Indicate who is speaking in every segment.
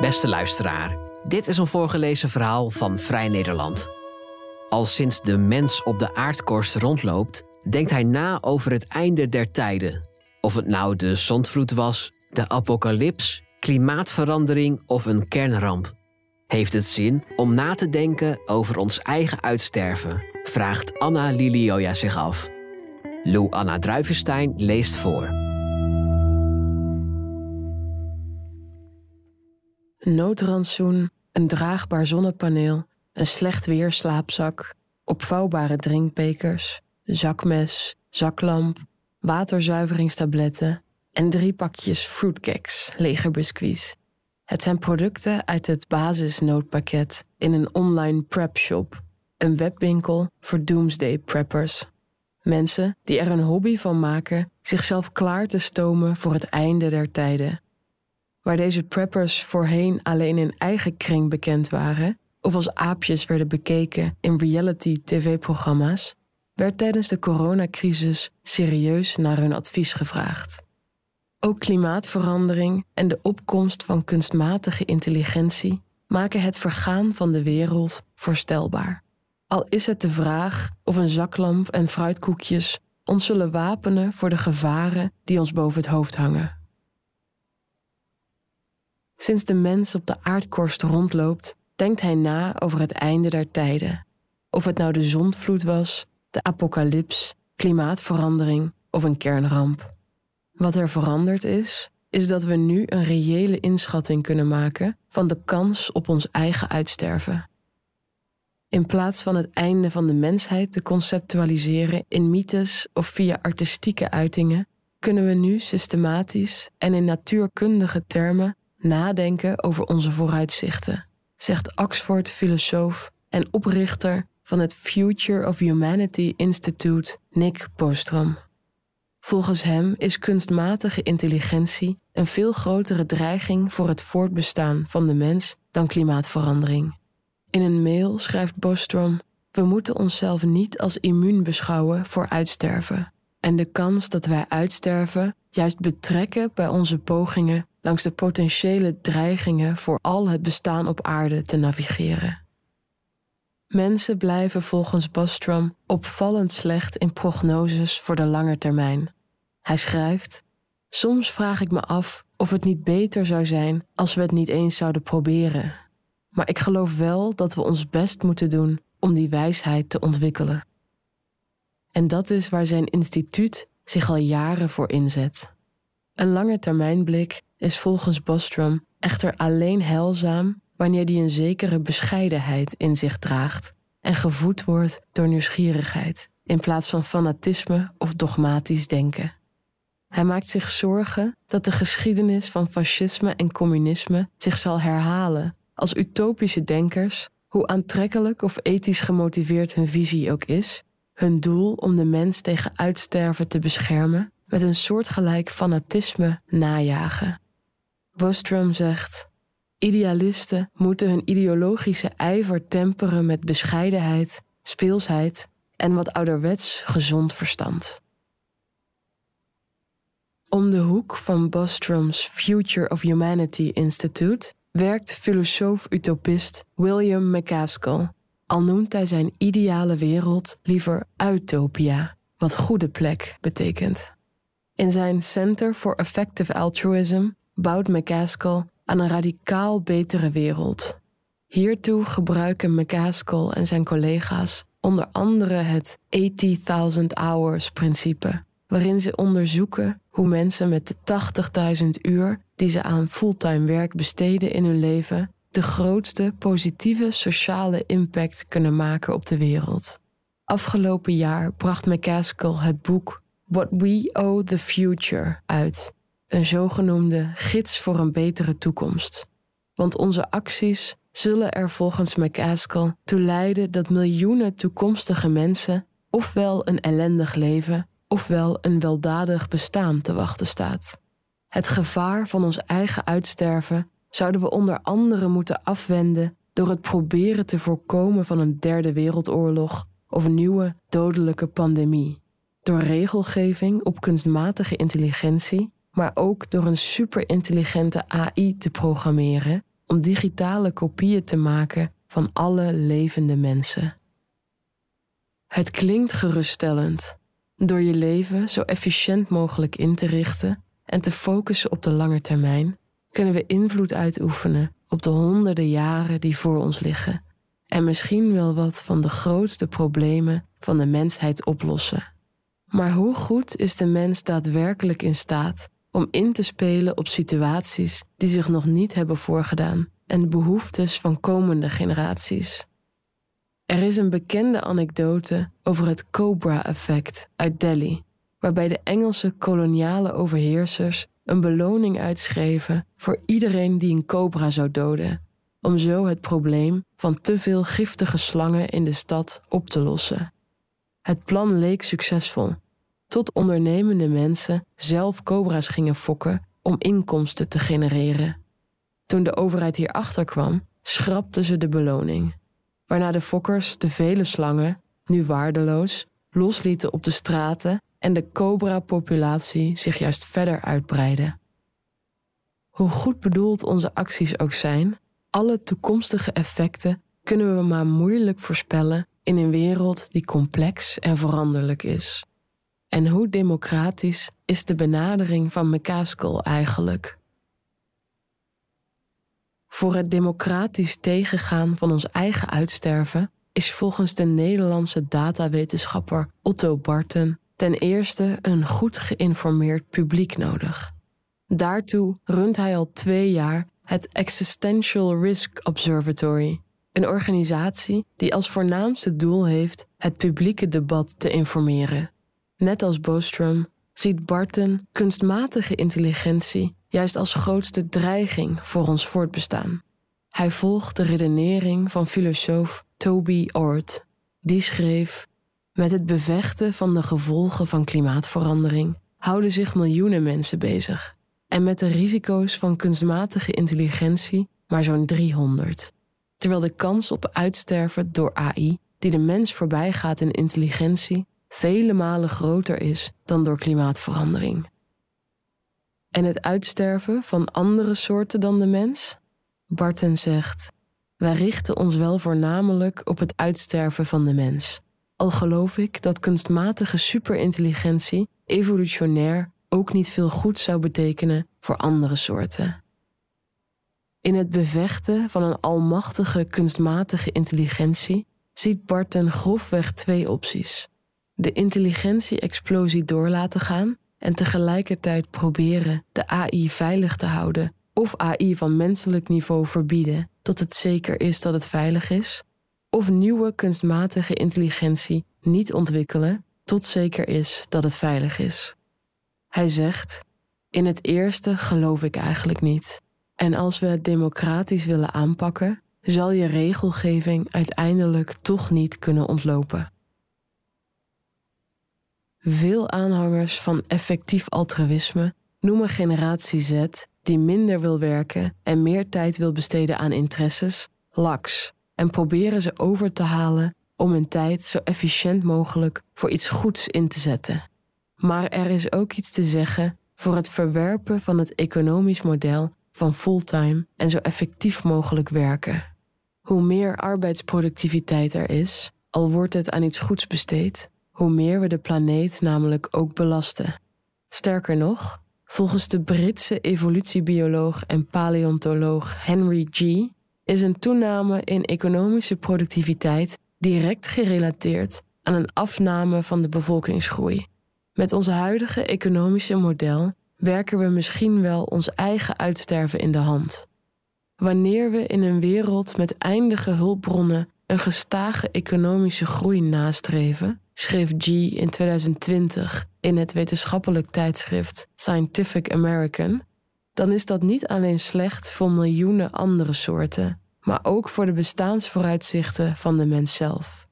Speaker 1: Beste luisteraar, dit is een voorgelezen verhaal van Vrij Nederland. Al sinds de mens op de aardkorst rondloopt, denkt hij na over het einde der tijden. Of het nou de zondvloed was, de apocalyps, klimaatverandering of een kernramp. Heeft het zin om na te denken over ons eigen uitsterven? Vraagt Anna Lilioja zich af. Lou Anna Druivenstein leest voor.
Speaker 2: Een noodrantsoen, een draagbaar zonnepaneel, een slecht weerslaapzak, opvouwbare drinkbekers, zakmes, zaklamp, waterzuiveringstabletten en drie pakjes fruitcakes, legerbiscuits. Het zijn producten uit het basisnoodpakket in een online prepshop, een webwinkel voor doomsday preppers. Mensen die er een hobby van maken zichzelf klaar te stomen voor het einde der tijden. Waar deze preppers voorheen alleen in eigen kring bekend waren, of als aapjes werden bekeken in reality-tv-programma's, werd tijdens de coronacrisis serieus naar hun advies gevraagd. Ook klimaatverandering en de opkomst van kunstmatige intelligentie maken het vergaan van de wereld voorstelbaar. Al is het de vraag of een zaklamp en fruitkoekjes ons zullen wapenen voor de gevaren die ons boven het hoofd hangen. Sinds de mens op de aardkorst rondloopt, denkt hij na over het einde der tijden. Of het nou de zondvloed was, de apocalyps, klimaatverandering of een kernramp. Wat er veranderd is, is dat we nu een reële inschatting kunnen maken van de kans op ons eigen uitsterven. In plaats van het einde van de mensheid te conceptualiseren in mythes of via artistieke uitingen, kunnen we nu systematisch en in natuurkundige termen nadenken over onze vooruitzichten, zegt Oxford-filosoof en oprichter van het Future of Humanity Institute, Nick Bostrom. Volgens hem is kunstmatige intelligentie een veel grotere dreiging voor het voortbestaan van de mens dan klimaatverandering. In een mail schrijft Bostrom: We moeten onszelf niet als immuun beschouwen voor uitsterven en de kans dat wij uitsterven juist betrekken bij onze pogingen langs de potentiële dreigingen voor al het bestaan op aarde te navigeren. Mensen blijven volgens Bostrom opvallend slecht in prognoses voor de lange termijn. Hij schrijft: Soms vraag ik me af of het niet beter zou zijn als we het niet eens zouden proberen. Maar ik geloof wel dat we ons best moeten doen om die wijsheid te ontwikkelen. En dat is waar zijn instituut zich al jaren voor inzet. Een lange termijnblik is volgens Bostrom echter alleen heilzaam wanneer die een zekere bescheidenheid in zich draagt en gevoed wordt door nieuwsgierigheid in plaats van fanatisme of dogmatisch denken. Hij maakt zich zorgen dat de geschiedenis van fascisme en communisme zich zal herhalen als utopische denkers, hoe aantrekkelijk of ethisch gemotiveerd hun visie ook is, hun doel om de mens tegen uitsterven te beschermen, met een soortgelijk fanatisme najagen. Bostrom zegt: Idealisten moeten hun ideologische ijver temperen met bescheidenheid, speelsheid en wat ouderwets gezond verstand. Om de hoek van Bostrom's Future of Humanity Institute werkt filosoof-utopist William McCaskill, al noemt hij zijn ideale wereld liever utopia, wat goede plek betekent. In zijn Center for Effective Altruism bouwt McCaskill aan een radicaal betere wereld. Hiertoe gebruiken McCaskill en zijn collega's onder andere het 80.000 hours principe, waarin ze onderzoeken hoe mensen met de 80.000 uur die ze aan fulltime werk besteden in hun leven de grootste positieve sociale impact kunnen maken op de wereld. Afgelopen jaar bracht McCaskill het boek What We Owe the Future uit, een zogenoemde gids voor een betere toekomst. Want onze acties zullen er volgens McCaskill toe leiden dat miljoenen toekomstige mensen ofwel een ellendig leven ofwel een weldadig bestaan te wachten staat. Het gevaar van ons eigen uitsterven zouden we onder andere moeten afwenden door het proberen te voorkomen van een derde wereldoorlog of nieuwe dodelijke pandemie. Door regelgeving op kunstmatige intelligentie, maar ook door een superintelligente AI te programmeren om digitale kopieën te maken van alle levende mensen. Het klinkt geruststellend. Door je leven zo efficiënt mogelijk in te richten en te focussen op de lange termijn, kunnen we invloed uitoefenen op de honderden jaren die voor ons liggen en misschien wel wat van de grootste problemen van de mensheid oplossen. Maar hoe goed is de mens daadwerkelijk in staat om in te spelen op situaties die zich nog niet hebben voorgedaan en de behoeftes van komende generaties? Er is een bekende anekdote over het Cobra-effect uit Delhi, waarbij de Engelse koloniale overheersers een beloning uitschreven voor iedereen die een cobra zou doden, om zo het probleem van te veel giftige slangen in de stad op te lossen. Het plan leek succesvol, tot ondernemende mensen zelf cobra's gingen fokken om inkomsten te genereren. Toen de overheid hierachter kwam, schrapten ze de beloning, waarna de fokkers de vele slangen, nu waardeloos, loslieten op de straten en de cobra-populatie zich juist verder uitbreidde. Hoe goed bedoeld onze acties ook zijn, alle toekomstige effecten kunnen we maar moeilijk voorspellen in een wereld die complex en veranderlijk is. En hoe democratisch is de benadering van McCaskill eigenlijk? Voor het democratisch tegengaan van ons eigen uitsterven is volgens de Nederlandse datawetenschapper Otto Barton ten eerste een goed geïnformeerd publiek nodig. Daartoe runt hij al twee jaar het Existential Risk Observatory, een organisatie die als voornaamste doel heeft het publieke debat te informeren. Net als Bostrom ziet Barton kunstmatige intelligentie juist als grootste dreiging voor ons voortbestaan. Hij volgt de redenering van filosoof Toby Ord. Die schreef: Met het bevechten van de gevolgen van klimaatverandering houden zich miljoenen mensen bezig. En met de risico's van kunstmatige intelligentie maar zo'n 300. Terwijl de kans op uitsterven door AI, die de mens voorbij gaat in intelligentie, vele malen groter is dan door klimaatverandering. En het uitsterven van andere soorten dan de mens? Barton zegt: Wij richten ons wel voornamelijk op het uitsterven van de mens. Al geloof ik dat kunstmatige superintelligentie evolutionair ook niet veel goed zou betekenen voor andere soorten. In het bevechten van een almachtige kunstmatige intelligentie ziet Barton grofweg twee opties: de intelligentie-explosie door laten gaan en tegelijkertijd proberen de AI veilig te houden of AI van menselijk niveau verbieden tot het zeker is dat het veilig is, of nieuwe kunstmatige intelligentie niet ontwikkelen tot zeker is dat het veilig is. Hij zegt: In het eerste geloof ik eigenlijk niet. En als we het democratisch willen aanpakken, zal je regelgeving uiteindelijk toch niet kunnen ontlopen. Veel aanhangers van effectief altruïsme noemen generatie Z, die minder wil werken en meer tijd wil besteden aan interesses, laks en proberen ze over te halen om hun tijd zo efficiënt mogelijk voor iets goeds in te zetten. Maar er is ook iets te zeggen voor het verwerpen van het economisch model van fulltime en zo effectief mogelijk werken. Hoe meer arbeidsproductiviteit er is, al wordt het aan iets goeds besteed, hoe meer we de planeet namelijk ook belasten. Sterker nog, volgens de Britse evolutiebioloog en paleontoloog Henry G. is een toename in economische productiviteit direct gerelateerd aan een afname van de bevolkingsgroei. Met ons huidige economische model werken we misschien wel ons eigen uitsterven in de hand. Wanneer we in een wereld met eindige hulpbronnen een gestage economische groei nastreven, schreef G in 2020 in het wetenschappelijk tijdschrift Scientific American, dan is dat niet alleen slecht voor miljoenen andere soorten, maar ook voor de bestaansvooruitzichten van de mens zelf.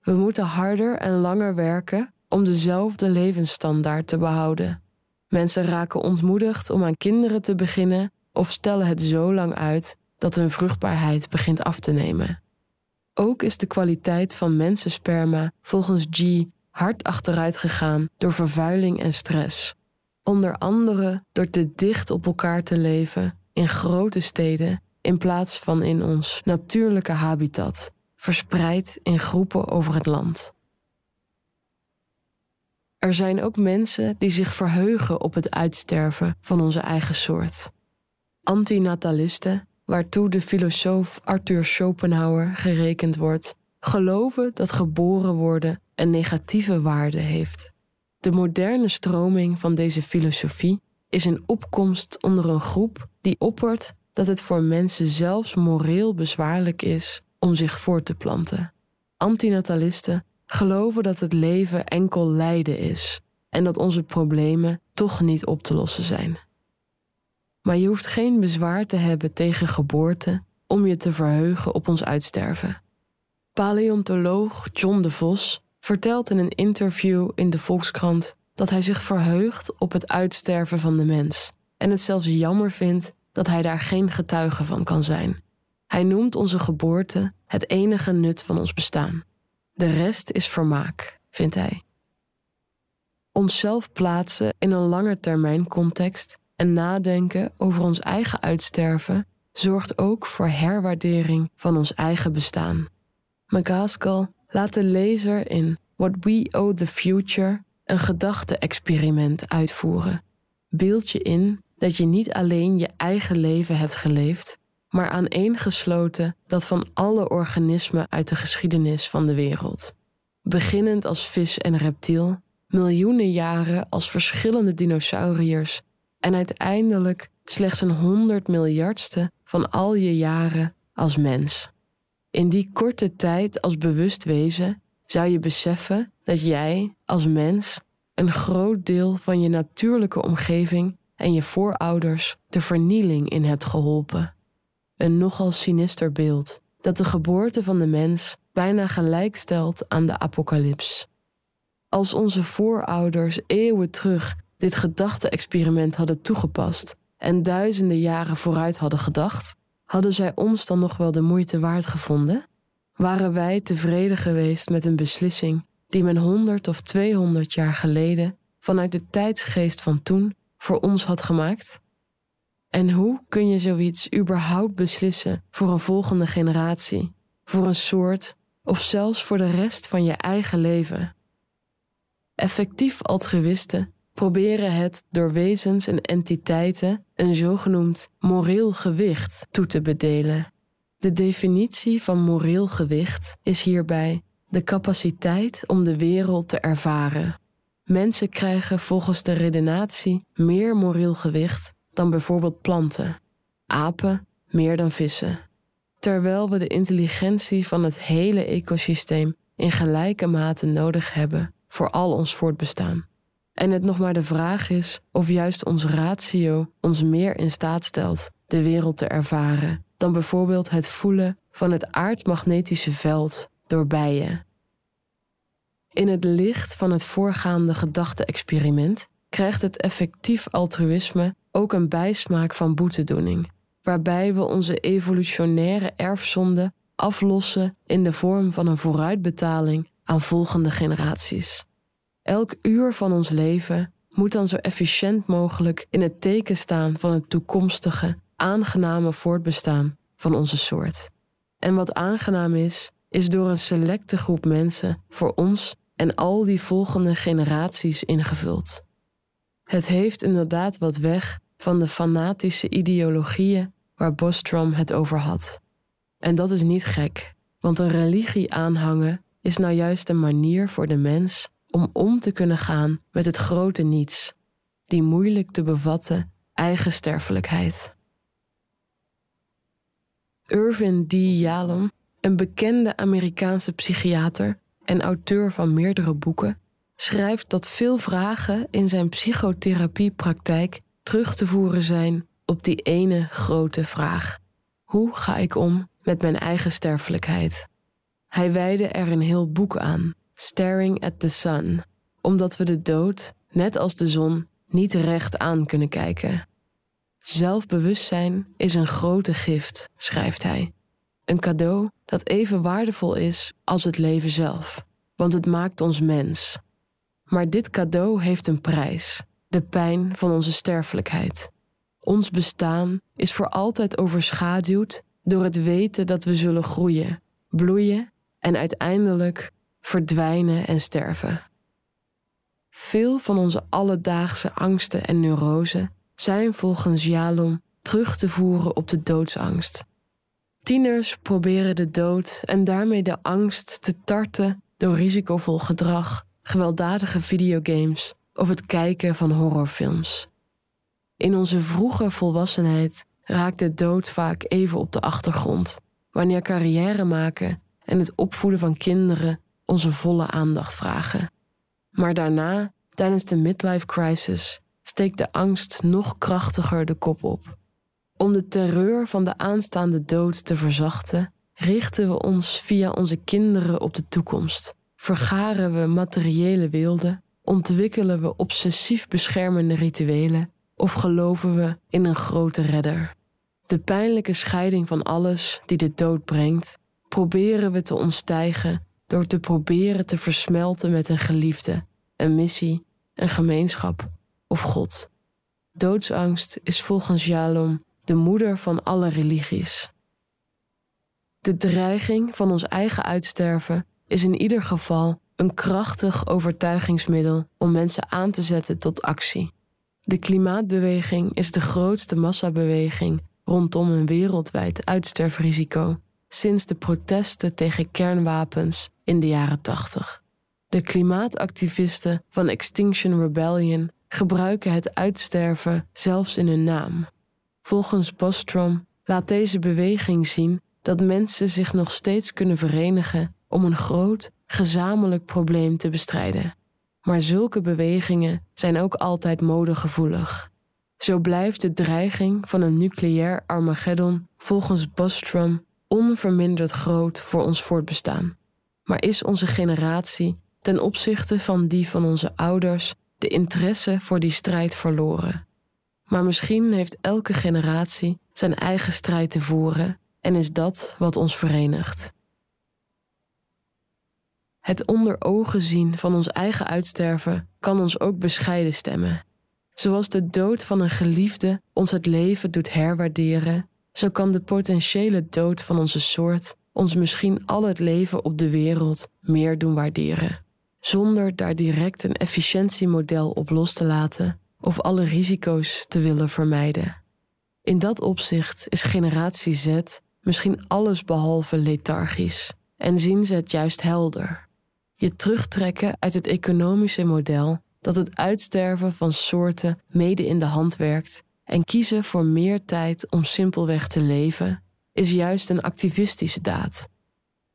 Speaker 2: We moeten harder en langer werken om dezelfde levensstandaard te behouden. Mensen raken ontmoedigd om aan kinderen te beginnen of stellen het zo lang uit dat hun vruchtbaarheid begint af te nemen. Ook is de kwaliteit van mensensperma volgens G hard achteruit gegaan door vervuiling en stress. Onder andere door te dicht op elkaar te leven in grote steden in plaats van in ons natuurlijke habitat, verspreid in groepen over het land. Er zijn ook mensen die zich verheugen op het uitsterven van onze eigen soort. Antinatalisten, waartoe de filosoof Arthur Schopenhauer gerekend wordt, geloven dat geboren worden een negatieve waarde heeft. De moderne stroming van deze filosofie is een opkomst onder een groep die oppert dat het voor mensen zelfs moreel bezwaarlijk is om zich voort te planten. Antinatalisten geloven dat het leven enkel lijden is en dat onze problemen toch niet op te lossen zijn. Maar je hoeft geen bezwaar te hebben tegen geboorte om je te verheugen op ons uitsterven. Paleontoloog John de Vos vertelt in een interview in de Volkskrant dat hij zich verheugt op het uitsterven van de mens en het zelfs jammer vindt dat hij daar geen getuige van kan zijn. Hij noemt onze geboorte het enige nut van ons bestaan. De rest is vermaak, vindt hij. Onszelf plaatsen in een lange termijn context en nadenken over ons eigen uitsterven zorgt ook voor herwaardering van ons eigen bestaan. McCaskill laat de lezer in What We Owe the Future een gedachte-experiment uitvoeren. Beeld je in dat je niet alleen je eigen leven hebt geleefd, maar aaneengesloten dat van alle organismen uit de geschiedenis van de wereld. Beginnend als vis en reptiel, miljoenen jaren als verschillende dinosauriërs en uiteindelijk slechts een honderd miljardste van al je jaren als mens. In die korte tijd als bewust wezen zou je beseffen dat jij als mens een groot deel van je natuurlijke omgeving en je voorouders de vernieling in hebt geholpen. Een nogal sinister beeld dat de geboorte van de mens bijna gelijk stelt aan de apocalyps. Als onze voorouders eeuwen terug dit gedachte-experiment hadden toegepast en duizenden jaren vooruit hadden gedacht, hadden zij ons dan nog wel de moeite waard gevonden? Waren wij tevreden geweest met een beslissing die men honderd of tweehonderd jaar geleden vanuit de tijdsgeest van toen voor ons had gemaakt? En hoe kun je zoiets überhaupt beslissen voor een volgende generatie, voor een soort of zelfs voor de rest van je eigen leven? Effectief altruïsten proberen het door wezens en entiteiten een zogenoemd moreel gewicht toe te bedelen. De definitie van moreel gewicht is hierbij de capaciteit om de wereld te ervaren. Mensen krijgen volgens de redenatie meer moreel gewicht dan bijvoorbeeld planten, apen meer dan vissen. Terwijl we de intelligentie van het hele ecosysteem in gelijke mate nodig hebben voor al ons voortbestaan. En het nog maar de vraag is of juist ons ratio ons meer in staat stelt de wereld te ervaren dan bijvoorbeeld het voelen van het aardmagnetische veld door bijen. In het licht van het voorgaande gedachte-experiment krijgt het effectief altruïsme ook een bijsmaak van boetedoening, waarbij we onze evolutionaire erfzonde aflossen in de vorm van een vooruitbetaling aan volgende generaties. Elk uur van ons leven moet dan zo efficiënt mogelijk in het teken staan van het toekomstige, aangename voortbestaan van onze soort. En wat aangenaam is, is door een selecte groep mensen voor ons en al die volgende generaties ingevuld. Het heeft inderdaad wat weg van de fanatische ideologieën waar Bostrom het over had. En dat is niet gek, want een religie aanhangen is nou juist een manier voor de mens om om te kunnen gaan met het grote niets, die moeilijk te bevatten eigen sterfelijkheid. Irvin D. Yalom, een bekende Amerikaanse psychiater en auteur van meerdere boeken, schrijft dat veel vragen in zijn psychotherapiepraktijk terug te voeren zijn op die ene grote vraag: hoe ga ik om met mijn eigen sterfelijkheid? Hij wijde er een heel boek aan, Staring at the Sun, omdat we de dood, net als de zon, niet recht aan kunnen kijken. Zelfbewustzijn is een grote gift, schrijft hij. Een cadeau dat even waardevol is als het leven zelf, want het maakt ons mens. Maar dit cadeau heeft een prijs, de pijn van onze sterfelijkheid. Ons bestaan is voor altijd overschaduwd door het weten dat we zullen groeien, bloeien en uiteindelijk verdwijnen en sterven. Veel van onze alledaagse angsten en neurosen zijn volgens Jalom terug te voeren op de doodsangst. Tieners proberen de dood en daarmee de angst te tarten door risicovol gedrag, gewelddadige videogames of het kijken van horrorfilms. In onze vroege volwassenheid raakt de dood vaak even op de achtergrond, wanneer carrière maken en het opvoeden van kinderen onze volle aandacht vragen. Maar daarna, tijdens de midlife crisis, steekt de angst nog krachtiger de kop op. Om de terreur van de aanstaande dood te verzachten, richten we ons via onze kinderen op de toekomst. Vergaren we materiële weelde, ontwikkelen we obsessief beschermende rituelen of geloven we in een grote redder. De pijnlijke scheiding van alles die de dood brengt, proberen we te ontstijgen door te proberen te versmelten met een geliefde, een missie, een gemeenschap of God. Doodsangst is volgens Jalom de moeder van alle religies. De dreiging van ons eigen uitsterven is in ieder geval een krachtig overtuigingsmiddel om mensen aan te zetten tot actie. De klimaatbeweging is de grootste massabeweging rondom een wereldwijd uitsterfrisico sinds de protesten tegen kernwapens in de jaren 80. De klimaatactivisten van Extinction Rebellion gebruiken het uitsterven zelfs in hun naam. Volgens Bostrom laat deze beweging zien dat mensen zich nog steeds kunnen verenigen om een groot, gezamenlijk probleem te bestrijden. Maar zulke bewegingen zijn ook altijd modegevoelig. Zo blijft de dreiging van een nucleair Armageddon volgens Bostrom onverminderd groot voor ons voortbestaan. Maar is onze generatie ten opzichte van die van onze ouders de interesse voor die strijd verloren? Maar misschien heeft elke generatie zijn eigen strijd te voeren en is dat wat ons verenigt. Het onder ogen zien van ons eigen uitsterven kan ons ook bescheiden stemmen. Zoals de dood van een geliefde ons het leven doet herwaarderen, zo kan de potentiële dood van onze soort ons misschien al het leven op de wereld meer doen waarderen. Zonder daar direct een efficiëntiemodel op los te laten of alle risico's te willen vermijden. In dat opzicht is generatie Z misschien alles behalve lethargisch en zien ze het juist helder. Je terugtrekken uit het economische model dat het uitsterven van soorten mede in de hand werkt en kiezen voor meer tijd om simpelweg te leven, is juist een activistische daad.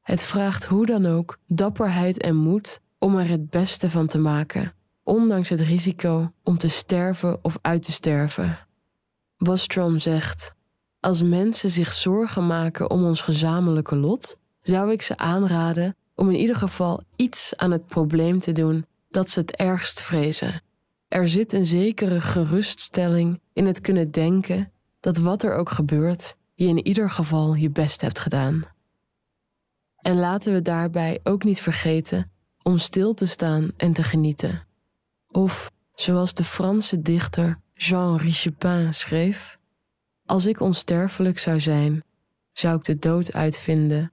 Speaker 2: Het vraagt hoe dan ook dapperheid en moed om er het beste van te maken, ondanks het risico om te sterven of uit te sterven. Bostrom zegt: Als mensen zich zorgen maken om ons gezamenlijke lot, zou ik ze aanraden om in ieder geval iets aan het probleem te doen dat ze het ergst vrezen. Er zit een zekere geruststelling in het kunnen denken dat wat er ook gebeurt, je in ieder geval je best hebt gedaan. En laten we daarbij ook niet vergeten om stil te staan en te genieten. Of, zoals de Franse dichter Jean Richepin schreef: Als ik onsterfelijk zou zijn, zou ik de dood uitvinden